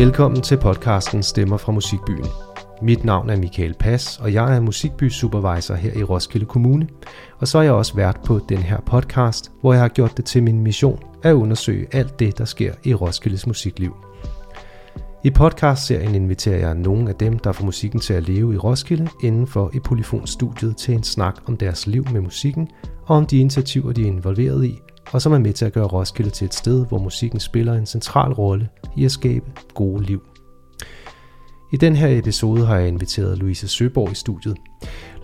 Velkommen til podcasten Stemmer fra Musikbyen. Mit navn er Michael Pass, og jeg er musikby supervisor her i Roskilde Kommune. Og så er jeg også vært på den her podcast, hvor jeg har gjort det til min mission at undersøge alt det, der sker i Roskildes musikliv. I podcastserien inviterer jeg nogle af dem, der får musikken til at leve i Roskilde, inden for i Polyfonstudiet til en snak om deres liv med musikken, og om de initiativer, de er involveret i, og som er med til at gøre Roskilde til et sted, hvor musikken spiller en central rolle i at skabe gode liv. I den her episode har jeg inviteret Louise Søborg i studiet.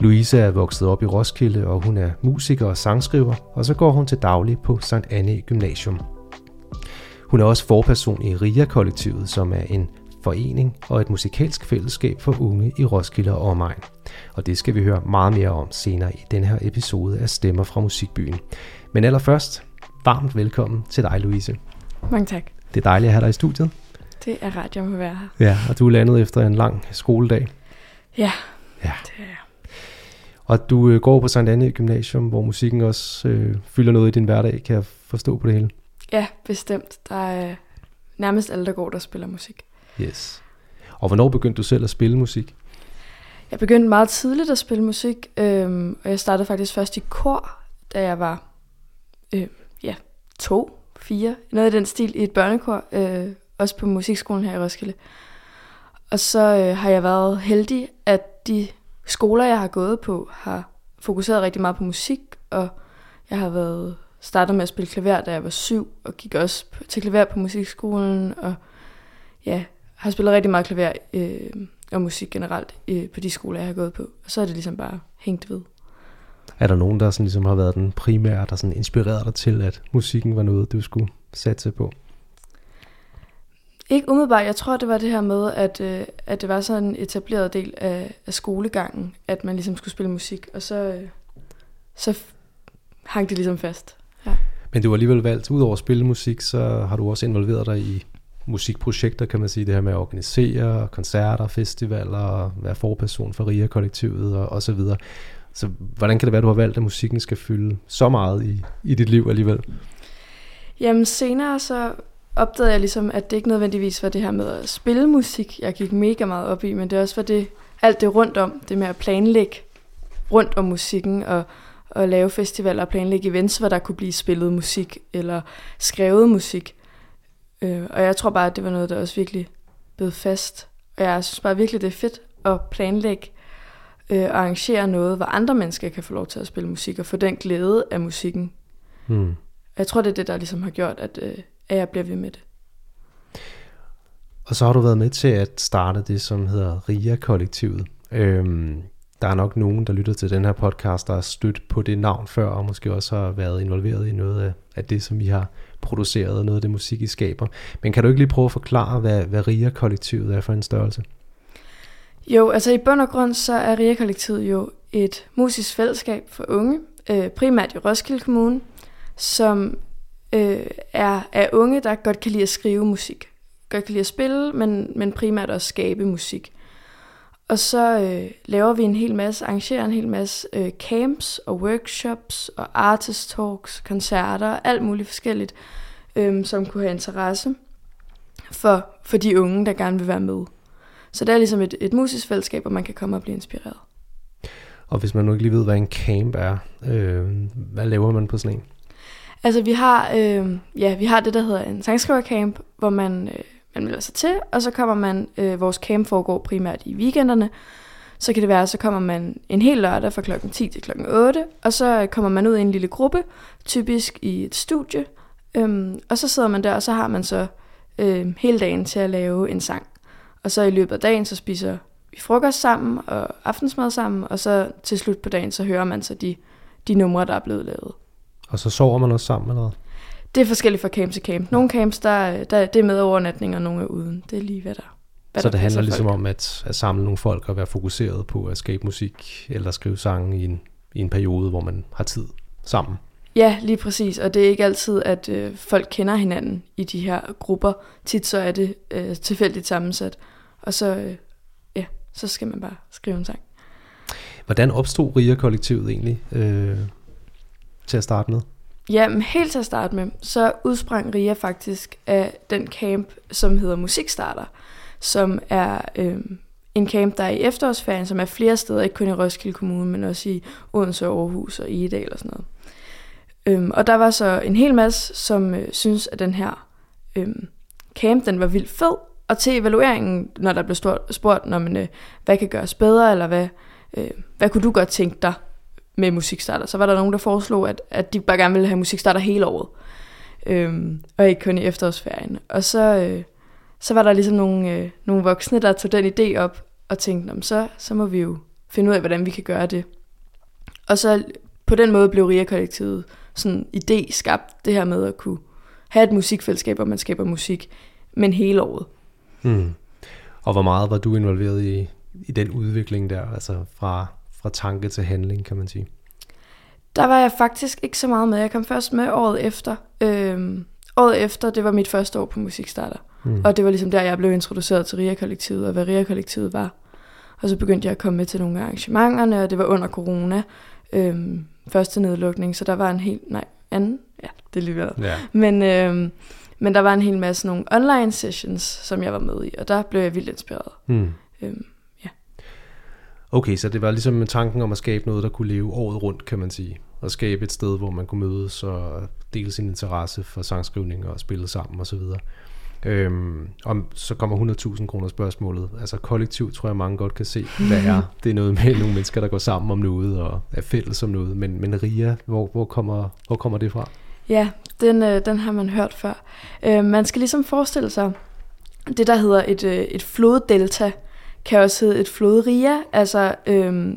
Louise er vokset op i Roskilde, og hun er musiker og sangskriver, og så går hun til daglig på St. Anne Gymnasium. Hun er også forperson i RIA-kollektivet, som er en forening og et musikalsk fællesskab for unge i Roskilde og omegn. Og det skal vi høre meget mere om senere i den her episode af Stemmer fra Musikbyen. Men allerførst, varmt velkommen til dig, Louise. Mange tak. Det er dejligt at have dig i studiet. Det er ret, jeg må være her. Ja, og du er landet efter en lang skoledag. Ja, Ja. det er jeg. Og du øh, går på Sankt Anne Gymnasium, hvor musikken også øh, fylder noget i din hverdag, kan jeg forstå på det hele. Ja, bestemt. Der er nærmest alle, der går, der spiller musik. Yes. Og hvornår begyndte du selv at spille musik? Jeg begyndte meget tidligt at spille musik, øhm, og jeg startede faktisk først i kor, da jeg var øh, ja, to, fire, noget i den stil i et børnekor, øh, også på musikskolen her i Roskilde. Og så øh, har jeg været heldig, at de skoler, jeg har gået på, har fokuseret rigtig meget på musik, og jeg har været startet med at spille klaver, da jeg var syv, og gik også på- til klaver på musikskolen, og ja, har spillet rigtig meget klaver øh, og musik generelt øh, på de skoler, jeg har gået på. Og så er det ligesom bare hængt ved. Er der nogen, der sådan ligesom har været den primære, der sådan inspirerede dig til, at musikken var noget, du skulle satse på? Ikke umiddelbart. Jeg tror, det var det her med, at, øh, at det var sådan en etableret del af, af skolegangen, at man ligesom skulle spille musik. Og så, øh, så hang det ligesom fast. Men du har alligevel valgt, udover at spille musik, så har du også involveret dig i musikprojekter, kan man sige, det her med at organisere koncerter, festivaler, være forperson for RIA-kollektivet og, og så videre. Så hvordan kan det være, du har valgt, at musikken skal fylde så meget i, i dit liv alligevel? Jamen senere så opdagede jeg ligesom, at det ikke nødvendigvis var det her med at spille musik, jeg gik mega meget op i, men det også var det, alt det rundt om, det med at planlægge rundt om musikken og, og lave festivaler og planlægge events, hvor der kunne blive spillet musik eller skrevet musik. Øh, og jeg tror bare, at det var noget, der også virkelig blev fast. Og jeg synes bare virkelig, det er fedt at planlægge øh, og arrangere noget, hvor andre mennesker kan få lov til at spille musik og få den glæde af musikken, og jeg tror, det er det, der ligesom har gjort, at, øh, at jeg bliver ved med det. Og så har du været med til at starte det, som hedder RIA-kollektivet. Øhm, der er nok nogen, der lytter til den her podcast, der har stødt på det navn før, og måske også har været involveret i noget af, af det, som I har produceret, og noget af det musik, I skaber. Men kan du ikke lige prøve at forklare, hvad, hvad RIA-kollektivet er for en størrelse? Jo, altså i bund og grund, så er RIA-kollektivet jo et musisk fællesskab for unge, øh, primært i Roskilde Kommune, som øh, er, er unge, der godt kan lide at skrive musik. Godt kan lide at spille, men, men primært også skabe musik. Og så øh, laver vi en hel masse, arrangerer en hel masse øh, camps og workshops og artist talks, koncerter, alt muligt forskelligt, øh, som kunne have interesse for, for de unge, der gerne vil være med. Så det er ligesom et, et musisk fællesskab, hvor man kan komme og blive inspireret. Og hvis man nu ikke lige ved, hvad en camp er, øh, hvad laver man på sådan en? Altså vi har, øh, ja, vi har det, der hedder en sangskrivercamp, hvor man, øh, man melder sig til, og så kommer man, øh, vores camp foregår primært i weekenderne, så kan det være, så kommer man en hel lørdag fra klokken 10 til klokken 8, og så kommer man ud i en lille gruppe, typisk i et studie, øhm, og så sidder man der, og så har man så øh, hele dagen til at lave en sang. Og så i løbet af dagen, så spiser vi frokost sammen og aftensmad sammen, og så til slut på dagen, så hører man så de, de numre, der er blevet lavet. Og så sover man også sammen eller hvad? Det er forskelligt fra camp til camp. Nogle camps, der, der, det er med overnatning, og nogle er uden. Det er lige, hvad der hvad Så det handler ligesom folk. om at, at samle nogle folk og være fokuseret på at skabe musik eller skrive sange i en, i en periode, hvor man har tid sammen. Ja, lige præcis. Og det er ikke altid, at øh, folk kender hinanden i de her grupper. Tit så er det øh, tilfældigt sammensat. Og så, øh, så skal man bare skrive en sang. Hvordan opstod RIA-kollektivet egentlig øh, til at starte med? Ja, men helt til at starte med, så udsprang RIA faktisk af den camp, som hedder Musikstarter, som er øh, en camp, der er i efterårsferien, som er flere steder, ikke kun i Roskilde Kommune, men også i Odense, Aarhus og Egedal og sådan noget. Øhm, og der var så en hel masse, som øh, synes, at den her øhm, camp, den var vildt fed. Og til evalueringen, når der blev spurgt, når man, øh, hvad kan gøres bedre, eller hvad, øh, hvad kunne du godt tænke dig med musikstarter, så var der nogen, der foreslog, at, at de bare gerne ville have musikstarter hele året. Øhm, og ikke kun i efterårsferien. Og så, øh, så var der ligesom nogle, øh, nogle voksne, der tog den idé op og tænkte, så, så må vi jo finde ud af, hvordan vi kan gøre det. Og så på den måde blev RIA-kollektivet sådan idé skabt, det her med at kunne have et musikfællesskab, hvor man skaber musik, men hele året. Mm. Og hvor meget var du involveret i, i den udvikling der, altså fra, fra tanke til handling, kan man sige? Der var jeg faktisk ikke så meget med. Jeg kom først med året efter. Øhm, året efter, det var mit første år på Musikstarter. Mm. Og det var ligesom der, jeg blev introduceret til RIA-kollektivet, og hvad RIA-kollektivet var. Og så begyndte jeg at komme med til nogle af arrangementerne, og det var under corona. Øhm, første nedlukning, så der var en helt, nej, anden, ja, det lige været. Ja. Men, øhm, men der var en hel masse nogle online sessions, som jeg var med i, og der blev jeg vildt inspireret. Mm. Øhm, ja. Okay, så det var ligesom med tanken om at skabe noget, der kunne leve året rundt, kan man sige. Og skabe et sted, hvor man kunne mødes og dele sin interesse for sangskrivning og spille sammen osv. Øhm, og så kommer 100.000 kroner spørgsmålet. Altså kollektivt tror jeg mange godt kan se, hvad er. Det er noget med nogle mennesker, der går sammen om noget og er fælles om noget. Men, men RIA, hvor, hvor, kommer, hvor kommer det fra? Ja, den, øh, den har man hørt før. Øh, man skal ligesom forestille sig, det der hedder et, øh, et floddelta, kan også hedde et flodria, altså øh,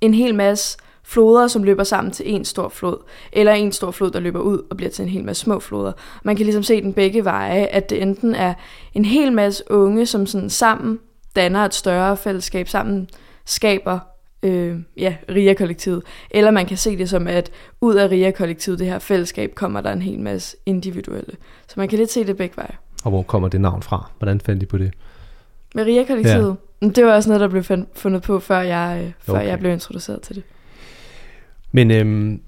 en hel masse floder, som løber sammen til en stor flod, eller en stor flod, der løber ud og bliver til en hel masse små floder. Man kan ligesom se den begge veje, at det enten er en hel masse unge, som sådan sammen danner et større fællesskab, sammen skaber øh, ja, RIA-kollektivet, eller man kan se det som, at ud af RIA-kollektivet, det her fællesskab, kommer der en hel masse individuelle. Så man kan lidt se det begge veje. Og hvor kommer det navn fra? Hvordan fandt de på det? Med RIA-kollektivet? Ja. Det var også noget, der blev fundet på, før jeg, øh, før okay. jeg blev introduceret til det. Men øhm,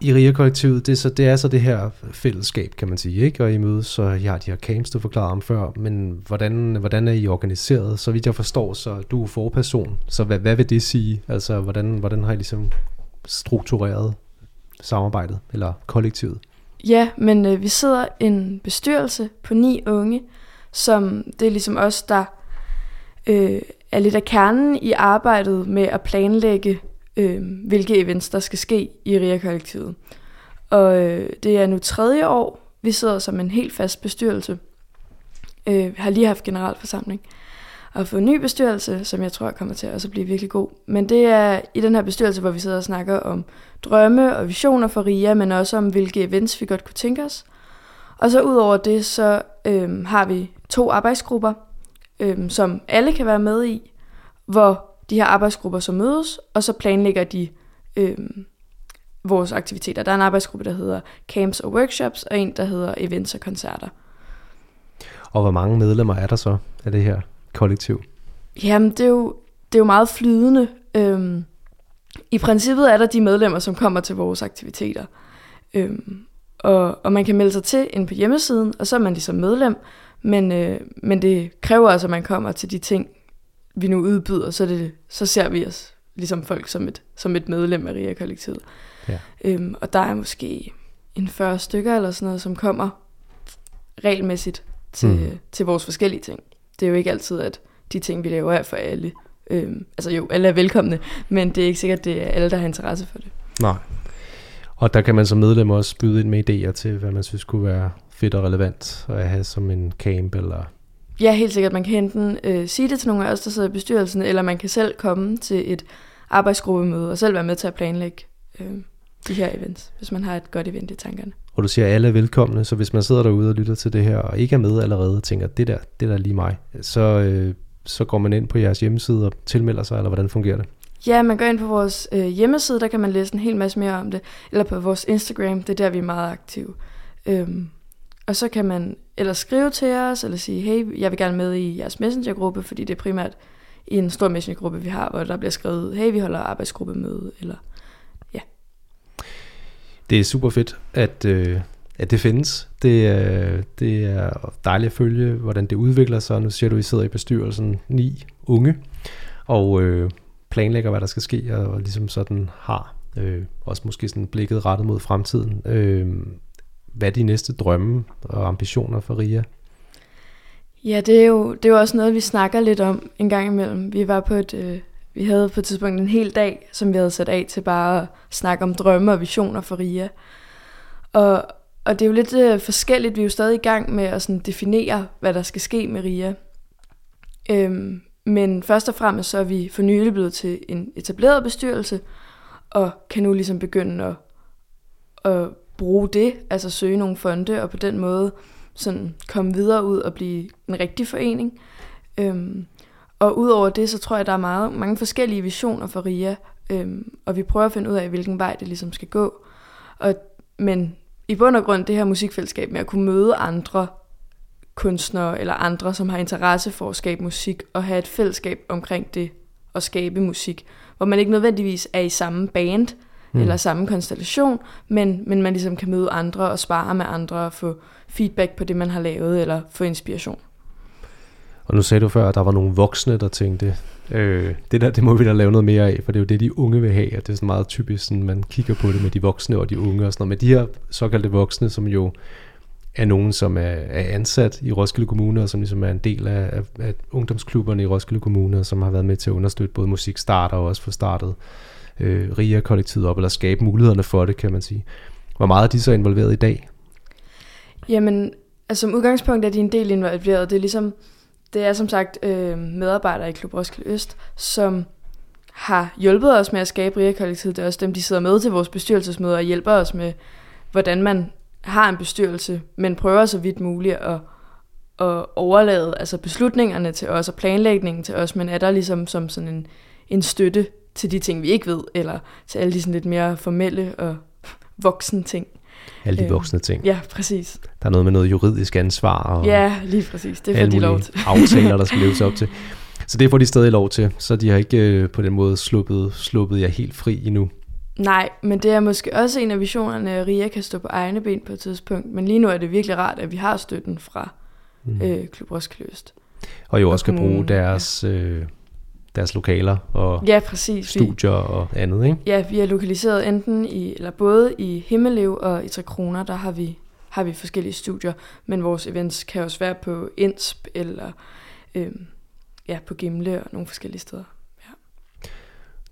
i RIA-kollektivet, det er, så, det er så det her fællesskab, kan man sige, ikke? Og I mødes, så jeg har de her camps, du forklarede om før, men hvordan, hvordan er I organiseret? Så vidt jeg forstår, så du er forperson, så hvad, hvad vil det sige? Altså, hvordan, hvordan har I ligesom struktureret samarbejdet, eller kollektivet? Ja, men øh, vi sidder en bestyrelse på ni unge, som det er ligesom os, der øh, er lidt af kernen i arbejdet med at planlægge øh, hvilke events, der skal ske i RIA-kollektivet. Og øh, det er nu tredje år, vi sidder som en helt fast bestyrelse. Øh, vi har lige haft generalforsamling og fået en ny bestyrelse, som jeg tror kommer til at også blive virkelig god. Men det er i den her bestyrelse, hvor vi sidder og snakker om drømme og visioner for RIA, men også om, hvilke events vi godt kunne tænke os. Og så ud over det, så øh, har vi to arbejdsgrupper, øh, som alle kan være med i, hvor de her arbejdsgrupper så mødes, og så planlægger de øh, vores aktiviteter. Der er en arbejdsgruppe, der hedder Camps og Workshops, og en, der hedder Events og Koncerter. Og hvor mange medlemmer er der så af det her kollektiv? Jamen, det er jo, det er jo meget flydende. Øhm, I princippet er der de medlemmer, som kommer til vores aktiviteter. Øhm, og, og man kan melde sig til ind på hjemmesiden, og så er man ligesom medlem. Men, øh, men det kræver altså, at man kommer til de ting, vi nu udbyder, så, det, så ser vi os ligesom folk som et, som et medlem af RIA-kollektivet. Ja. Øhm, og der er måske en 40 stykker eller sådan noget, som kommer regelmæssigt til, mm. til vores forskellige ting. Det er jo ikke altid, at de ting, vi laver, er for alle. Øhm, altså jo, alle er velkomne, men det er ikke sikkert, at det er alle, der har interesse for det. Nej. Og der kan man som medlem også byde ind med idéer til, hvad man synes kunne være fedt og relevant at have som en camp eller Ja, helt sikkert. Man kan enten øh, sige det til nogle af os, der sidder i bestyrelsen, eller man kan selv komme til et arbejdsgruppemøde og selv være med til at planlægge øh, de her events, hvis man har et godt event i tankerne. Og du siger, at alle er velkomne, så hvis man sidder derude og lytter til det her, og ikke er med allerede og tænker, det der, det der er lige mig, så, øh, så går man ind på jeres hjemmeside og tilmelder sig, eller hvordan fungerer det? Ja, man går ind på vores øh, hjemmeside, der kan man læse en hel masse mere om det, eller på vores Instagram, det er der, vi er meget aktive. Øhm, og så kan man eller skrive til os, eller sige, hey, jeg vil gerne med i jeres messengergruppe, fordi det er primært i en stor messengergruppe, vi har, hvor der bliver skrevet, hey, vi holder arbejdsgruppemøde, eller ja. Det er super fedt, at, øh, at det findes. Det, øh, det er dejligt at følge, hvordan det udvikler sig. Nu siger du, at I sidder i bestyrelsen ni unge, og øh, planlægger, hvad der skal ske, og, og ligesom sådan har øh, også måske sådan blikket rettet mod fremtiden. Øh, hvad er de næste drømme og ambitioner for RIA? Ja, det er, jo, det er jo også noget, vi snakker lidt om en gang imellem. Vi var på et, øh, vi havde på et tidspunkt en hel dag, som vi havde sat af til bare at snakke om drømme og visioner for RIA. Og, og det er jo lidt øh, forskelligt. Vi er jo stadig i gang med at sådan definere, hvad der skal ske med RIA. Øhm, men først og fremmest så er vi for nylig blevet til en etableret bestyrelse, og kan nu ligesom begynde at, at bruge det, altså søge nogle fonde, og på den måde sådan komme videre ud og blive en rigtig forening. Øhm, og udover det, så tror jeg, der er meget, mange forskellige visioner for RIA, øhm, og vi prøver at finde ud af, hvilken vej det ligesom skal gå. Og, men i bund og grund, det her musikfællesskab med at kunne møde andre kunstnere eller andre, som har interesse for at skabe musik, og have et fællesskab omkring det at skabe musik, hvor man ikke nødvendigvis er i samme band, mm. eller samme konstellation, men, men man ligesom kan møde andre og spare med andre og få feedback på det, man har lavet, eller få inspiration. Og nu sagde du før, at der var nogle voksne, der tænkte, øh, det der, det må vi da lave noget mere af, for det er jo det, de unge vil have, og det er sådan meget typisk, sådan, man kigger på det med de voksne og de unge og sådan noget. Men de her såkaldte voksne, som jo er nogen, som er, er ansat i Roskilde Kommune, og som ligesom er en del af, af, af ungdomsklubberne i Roskilde Kommune, og som har været med til at understøtte både musikstarter og også få startet øh, RIA-kollektivet op, eller skabe mulighederne for det, kan man sige. Hvor meget er de så involveret i dag? Jamen, altså som udgangspunkt er de en del involveret. Det er ligesom, det er som sagt øh, medarbejdere i Klub Roskilde Øst, som har hjulpet os med at skabe RIA-kollektivet. Det er også dem, de sidder med til vores bestyrelsesmøder og hjælper os med, hvordan man har en bestyrelse, men prøver så vidt muligt at, at overlade altså beslutningerne til os og planlægningen til os, men er der ligesom som sådan en, en støtte til de ting, vi ikke ved, eller til alle de sådan lidt mere formelle og voksne ting. Alle de øh, voksne ting. Ja, præcis. Der er noget med noget juridisk ansvar. Og ja, lige præcis. Det får de lov til. aftaler, der skal leves op til. Så det får de stadig lov til. Så de har ikke øh, på den måde sluppet, sluppet jer helt fri endnu. Nej, men det er måske også en af visionerne, at RIA kan stå på egne ben på et tidspunkt. Men lige nu er det virkelig rart, at vi har støtten fra mm. øh, Klub Roskilde Øst. Og jo også kan bruge deres, ja. øh, deres lokaler og ja, præcis. studier og andet, ikke? Ja, vi er lokaliseret enten i, eller både i Himmelev og i Tre Kroner, der har vi, har vi forskellige studier, men vores events kan også være på Indsp eller øh, ja, på Gimle og nogle forskellige steder.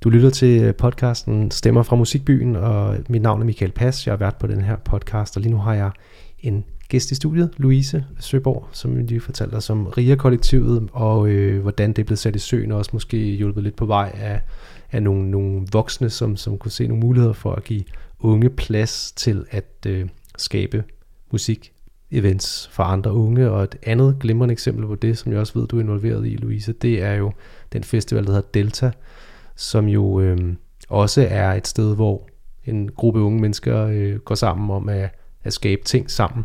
Du lytter til podcasten Stemmer fra Musikbyen, og mit navn er Michael Pass. Jeg har været på den her podcast, og lige nu har jeg en gæst i studiet, Louise Søborg, som lige fortalte os om RIA-kollektivet, og øh, hvordan det er blevet sat i søen, og også måske hjulpet lidt på vej af, af nogle, nogle voksne, som, som kunne se nogle muligheder for at give unge plads til at øh, skabe musik events for andre unge, og et andet glimrende eksempel på det, som jeg også ved, du er involveret i, Louise, det er jo den festival, der hedder Delta, som jo øh, også er et sted, hvor en gruppe unge mennesker øh, går sammen om at, at skabe ting sammen.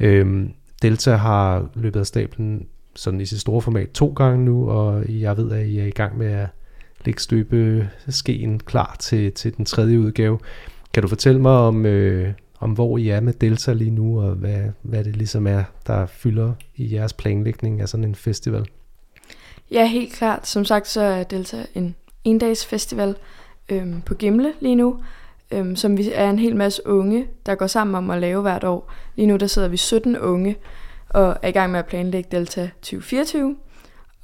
Øh, Delta har løbet af stablen sådan i sit store format to gange nu, og jeg ved, at I er i gang med at lægge støbe skeen klar til, til den tredje udgave. Kan du fortælle mig om, øh, om hvor I er med Delta lige nu, og hvad, hvad det ligesom er, der fylder i jeres planlægning af sådan en festival? Ja, helt klart. Som sagt, så er Delta en endags festival øhm, på Gimle lige nu, øhm, som vi er en hel masse unge, der går sammen om at lave hvert år. Lige nu der sidder vi 17 unge og er i gang med at planlægge Delta 2024.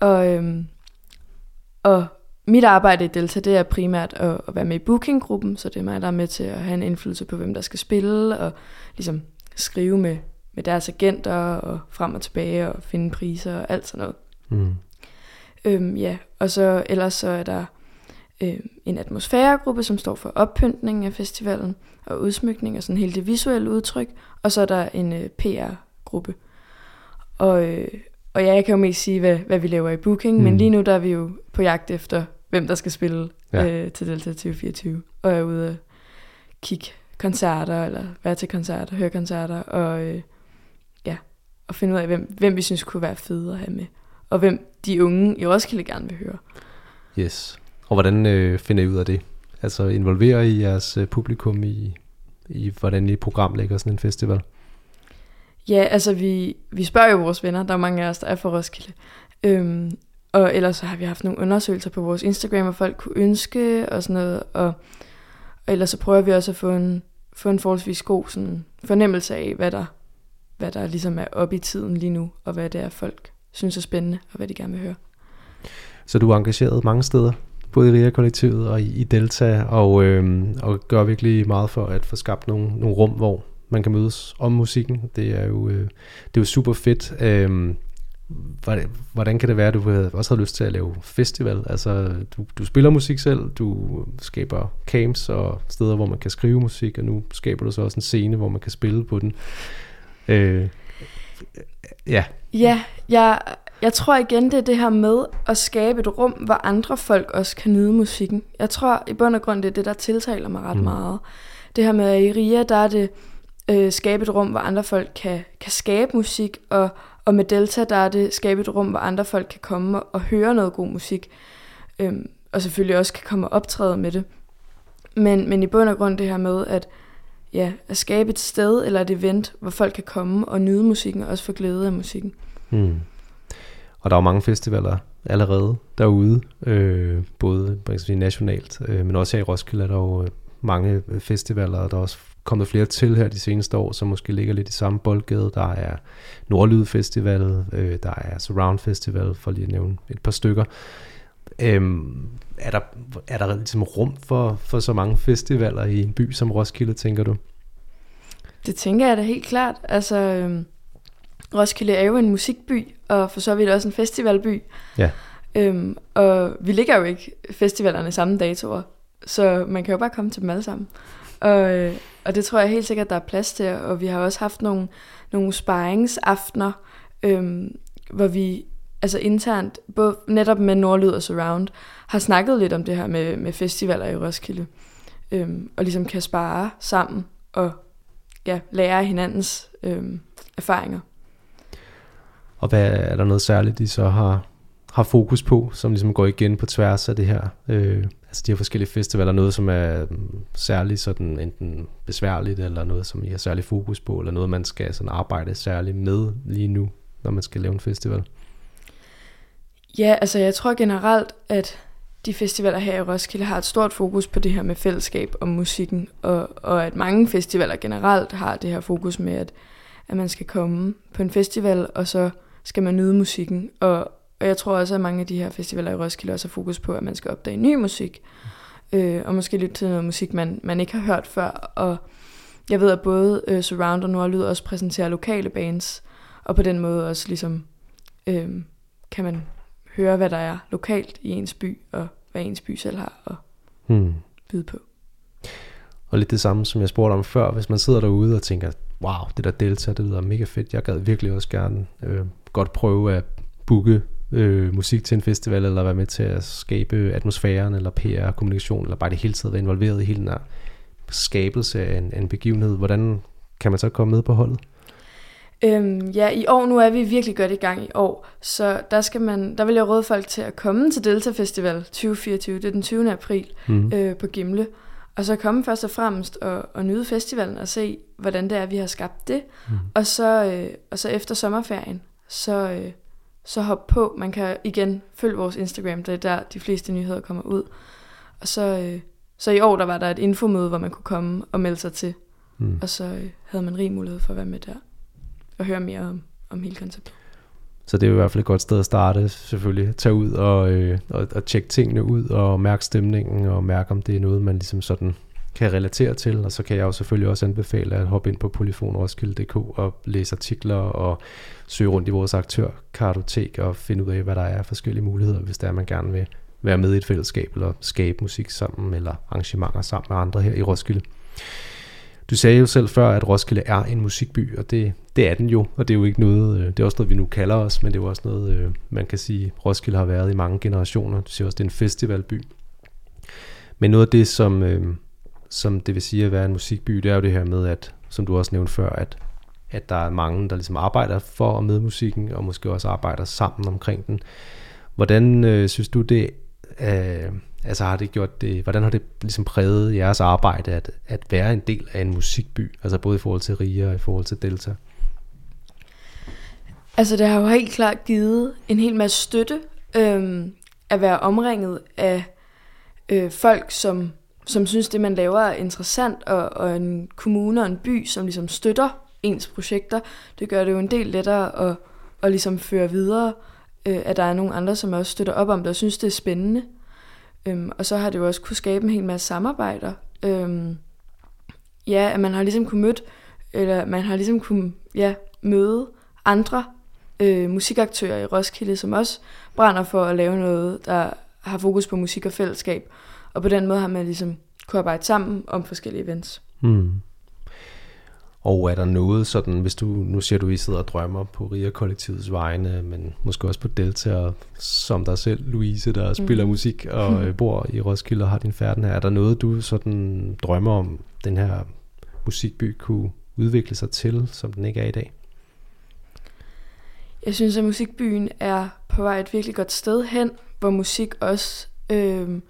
Og, øhm, og mit arbejde i Delta, det er primært at, at være med i bookinggruppen, så det er mig, der er med til at have en indflydelse på, hvem der skal spille, og ligesom skrive med, med deres agenter, og frem og tilbage, og finde priser og alt sådan noget. Mm. Øhm, ja, og så ellers så er der øh, en atmosfæregruppe, som står for oppyntning af festivalen og udsmykning og sådan hele det visuelle udtryk, og så er der en øh, PR-gruppe. Og, øh, og ja, jeg kan jo mest sige, hvad, hvad vi laver i booking, mm. men lige nu der er vi jo på jagt efter, hvem der skal spille ja. øh, til Delta 2024, og er ude at kigge koncerter, eller være til koncerter, høre koncerter, og øh, ja, og finde ud af, hvem, hvem vi synes kunne være fede at have med, og hvem de unge i Roskilde gerne vil høre. Yes. Og hvordan øh, finder I ud af det? Altså involverer I jeres øh, publikum i, i, hvordan I programlægger sådan en festival? Ja, altså vi, vi spørger jo vores venner, der er mange af os, der er fra Roskilde. Øhm, og ellers så har vi haft nogle undersøgelser på vores Instagram, hvor folk kunne ønske og sådan noget. Og, og ellers så prøver vi også at få en, få en forholdsvis god sådan, fornemmelse af, hvad der, hvad der ligesom er oppe i tiden lige nu, og hvad det er, folk synes er spændende, og hvad de gerne vil høre. Så du er engageret mange steder, både i RIA-kollektivet og i, i Delta, og, øh, og gør virkelig meget for at få skabt nogle, nogle rum, hvor man kan mødes om musikken. Det er jo, øh, det er jo super fedt. Øh, hvordan, kan det være, at du også har lyst til at lave festival? Altså, du, du spiller musik selv, du skaber camps og steder, hvor man kan skrive musik, og nu skaber du så også en scene, hvor man kan spille på den. Øh, ja. Ja, jeg, jeg tror igen, det er det her med at skabe et rum, hvor andre folk også kan nyde musikken. Jeg tror i bund og grund, det er det, der tiltaler mig ret mm. meget. Det her med, i RIA, der er det øh, skabe et rum, hvor andre folk kan, kan skabe musik, og, og med Delta, der er det skabe et rum, hvor andre folk kan komme og, og høre noget god musik, øhm, og selvfølgelig også kan komme og optræde med det. Men, men i bund og grund det her med, at, ja, at skabe et sted eller et event, hvor folk kan komme og nyde musikken, og også få glæde af musikken. Mm. Og der er jo mange festivaler allerede derude, øh, både man kan sige, nationalt, øh, men også her i Roskilde er der jo øh, mange øh, festivaler, og der er også kommet flere til her de seneste år, som måske ligger lidt i samme boldgade. Der er Nordlyd Festival, øh, der er Surround Festival, for lige at nævne et par stykker. Øhm, er, der, er der ligesom rum for, for så mange festivaler i en by som Roskilde, tænker du? Det tænker jeg da helt klart. Altså, øhm, Roskilde er jo en musikby, og for så vidt også en festivalby. Ja. Øhm, og vi ligger jo ikke festivalerne samme datoer, så man kan jo bare komme til dem alle sammen. Og, øh, og det tror jeg helt sikkert, der er plads til, og vi har også haft nogle, nogle sparringsaftener, øhm, hvor vi altså internt, både netop med Nordlyd og Surround, har snakket lidt om det her med, med festivaler i Roskilde, øhm, og ligesom kan spare sammen og ja, lære hinandens øhm, erfaringer. Og hvad er der noget særligt, de så har, har fokus på, som ligesom går igen på tværs af det her, øh, altså de her forskellige festivaler, noget som er mm, særligt sådan enten besværligt, eller noget som I har særlig fokus på, eller noget man skal sådan arbejde særligt med lige nu, når man skal lave en festival? Ja, altså jeg tror generelt, at de festivaler her i Roskilde har et stort fokus på det her med fællesskab og musikken, og, og at mange festivaler generelt har det her fokus med, at, at man skal komme på en festival, og så skal man nyde musikken. Og, og jeg tror også, at mange af de her festivaler i Roskilde også har fokus på, at man skal opdage ny musik, øh, og måske lytte til noget musik, man, man ikke har hørt før. Og jeg ved, at både øh, Surround og Nordlyd også præsenterer lokale bands, og på den måde også ligesom øh, kan man høre, hvad der er lokalt i ens by, og hvad ens by selv har at hmm. byde på. Og lidt det samme, som jeg spurgte om før, hvis man sidder derude og tænker, wow, det der Delta, det lyder mega fedt, jeg gad virkelig også gerne øh, godt prøve at booke øh, musik til en festival, eller være med til at skabe atmosfæren, eller PR, kommunikation, eller bare det hele tiden være involveret i hele den her skabelse af en, en begivenhed. Hvordan kan man så komme med på holdet? Øhm, ja, i år nu er vi virkelig godt i gang i år, så der skal man, der vil jeg råde folk til at komme til Delta Festival 2024, det er den 20. april mm. øh, på Gimle, og så komme først og fremmest og, og nyde festivalen og se, hvordan det er, vi har skabt det, mm. og, så, øh, og så efter sommerferien, så, øh, så hop på, man kan igen følge vores Instagram, det er der de fleste nyheder kommer ud, og så, øh, så i år der var der et infomøde, hvor man kunne komme og melde sig til, mm. og så øh, havde man rig mulighed for at være med der og høre mere om, om hele konceptet. Så det er i hvert fald et godt sted at starte, selvfølgelig. Tag ud og, øh, og, og tjekke tingene ud, og mærke stemningen, og mærke, om det er noget, man ligesom sådan kan relatere til. Og så kan jeg jo selvfølgelig også anbefale at hoppe ind på polyfonroskilde.dk og læse artikler og søge rundt i vores aktørkartotek og finde ud af, hvad der er af forskellige muligheder, hvis der er, man gerne vil være med i et fællesskab, eller skabe musik sammen, eller arrangementer sammen med andre her i Roskilde. Du sagde jo selv før, at Roskilde er en musikby, og det, det er den jo, og det er jo ikke noget, øh, det er også noget, vi nu kalder os, men det er jo også noget, øh, man kan sige, Roskilde har været i mange generationer. Du siger også, det er en festivalby. Men noget af det, som, øh, som det vil sige at være en musikby, det er jo det her med, at, som du også nævnte før, at, at der er mange, der ligesom arbejder for og med musikken, og måske også arbejder sammen omkring den. Hvordan øh, synes du det, øh, altså har det gjort det, hvordan har det ligesom præget jeres arbejde at, at være en del af en musikby, altså både i forhold til RIA og i forhold til Delta? Altså det har jo helt klart givet en hel masse støtte øhm, at være omringet af øh, folk, som, som synes, det man laver er interessant, og, og en kommune og en by, som ligesom støtter ens projekter. Det gør det jo en del lettere at, at ligesom føre videre, øh, at der er nogle andre, som også støtter op om det og synes, det er spændende. Øhm, og så har det jo også kunne skabe en hel masse samarbejder. Øhm, ja, at man har ligesom kunne møde, eller man har ligesom kunne ja, møde andre øh, musikaktører i Roskilde, som også brænder for at lave noget, der har fokus på musik og fællesskab. Og på den måde har man ligesom kunne arbejde sammen om forskellige events. Mm. Og er der noget sådan, hvis du, nu siger du, at I sidder og drømmer på RIA-kollektivets vegne, men måske også på Delta, og som dig selv, Louise, der spiller mm. musik og mm. bor i Roskilde og har din færden her. Er der noget, du sådan drømmer om, den her musikby kunne udvikle sig til, som den ikke er i dag? Jeg synes, at musikbyen er på vej et virkelig godt sted hen, hvor musik også øh,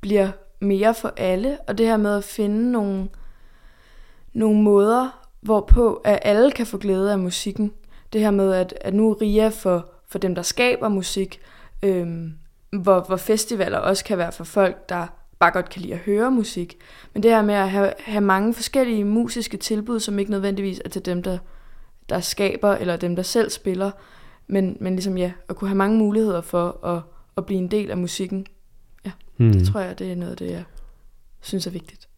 bliver mere for alle. Og det her med at finde nogle, nogle måder, hvorpå at alle kan få glæde af musikken. Det her med, at, at nu er RIA for, for dem, der skaber musik, øhm, hvor, hvor festivaler også kan være for folk, der bare godt kan lide at høre musik. Men det her med at have, have mange forskellige musiske tilbud, som ikke nødvendigvis er til dem, der, der skaber, eller dem, der selv spiller, men, men ligesom ja, at kunne have mange muligheder for at, at blive en del af musikken. Ja, hmm. det tror jeg, det er noget, det jeg synes er vigtigt.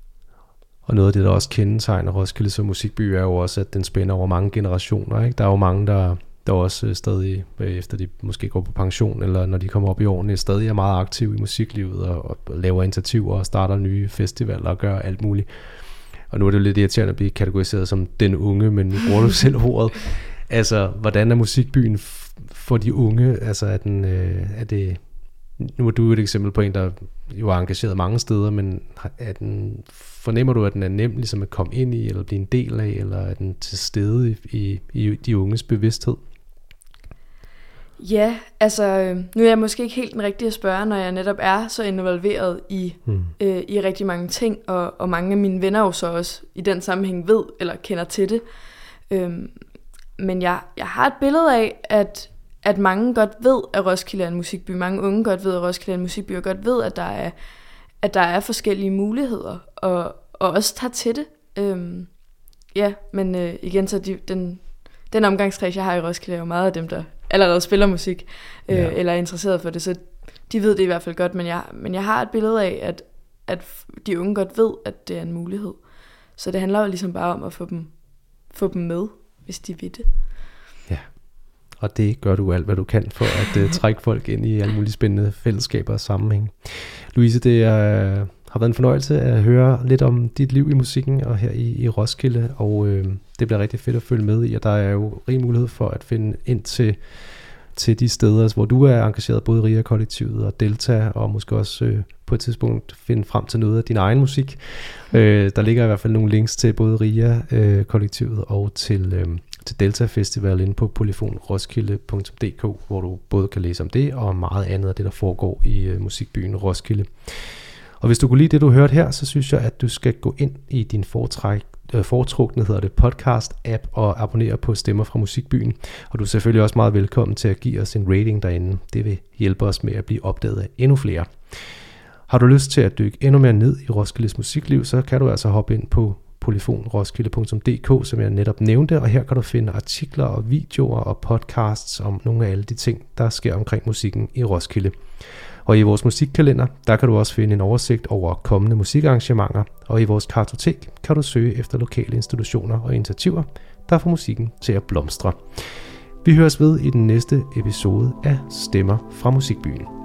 Og noget af det, der også kendetegner Roskilde som musikby, er jo også, at den spænder over mange generationer. Ikke? Der er jo mange, der, der også øh, stadig, øh, efter de måske går på pension, eller når de kommer op i årene, stadig er meget aktive i musiklivet, og, og laver initiativer og starter nye festivaler og gør alt muligt. Og nu er det jo lidt irriterende at blive kategoriseret som den unge, men nu bruger du selv ordet. Altså, hvordan er musikbyen for de unge? Altså, er, den, øh, er det nu er du et eksempel på en, der jo er engageret mange steder, men er den, fornemmer du, at den er nem ligesom at komme ind i, eller blive en del af, eller er den til stede i, i, i de unges bevidsthed? Ja, altså øh, nu er jeg måske ikke helt den rigtige at spørge, når jeg netop er så involveret i, hmm. øh, i rigtig mange ting, og, og mange af mine venner jo så også i den sammenhæng ved eller kender til det. Øhm, men jeg, jeg har et billede af, at at mange godt ved, at Roskilde er en musikby. Mange unge godt ved, at Roskilde er en musikby, og godt ved, at der er, at der er forskellige muligheder, og, og også tager til det. Øhm, ja, men øh, igen, så de, den, den omgangskreds, jeg har i Roskilde, er jo meget af dem, der allerede spiller musik, øh, ja. eller er interesseret for det, så de ved det i hvert fald godt, men jeg, men jeg har et billede af, at, at de unge godt ved, at det er en mulighed. Så det handler jo ligesom bare om at få dem, få dem med, hvis de vil det og det gør du alt, hvad du kan for at uh, trække folk ind i alle mulige spændende fællesskaber og sammenhæng. Louise, det er, uh, har været en fornøjelse at høre lidt om dit liv i musikken og her i, i Roskilde, og uh, det bliver rigtig fedt at følge med i, og der er jo rig mulighed for at finde ind til til de steder, hvor du er engageret, både i RIA-kollektivet og Delta, og måske også øh, på et tidspunkt finde frem til noget af din egen musik. Øh, der ligger i hvert fald nogle links til både RIA-kollektivet øh, og til, øh, til Delta Festival inde på polyfonroskilde.dk, hvor du både kan læse om det og meget andet af det, der foregår i øh, musikbyen Roskilde. Og hvis du kunne lide det, du hørte her, så synes jeg, at du skal gå ind i din foretræk, øh, foretrukne hedder det podcast-app og abonnere på Stemmer fra Musikbyen. Og du er selvfølgelig også meget velkommen til at give os en rating derinde. Det vil hjælpe os med at blive opdaget af endnu flere. Har du lyst til at dykke endnu mere ned i Roskildes musikliv, så kan du altså hoppe ind på polyfonroskilde.dk, som jeg netop nævnte, og her kan du finde artikler og videoer og podcasts om nogle af alle de ting, der sker omkring musikken i Roskilde. Og i vores musikkalender, der kan du også finde en oversigt over kommende musikarrangementer, og i vores kartotek kan du søge efter lokale institutioner og initiativer, der får musikken til at blomstre. Vi høres ved i den næste episode af Stemmer fra Musikbyen.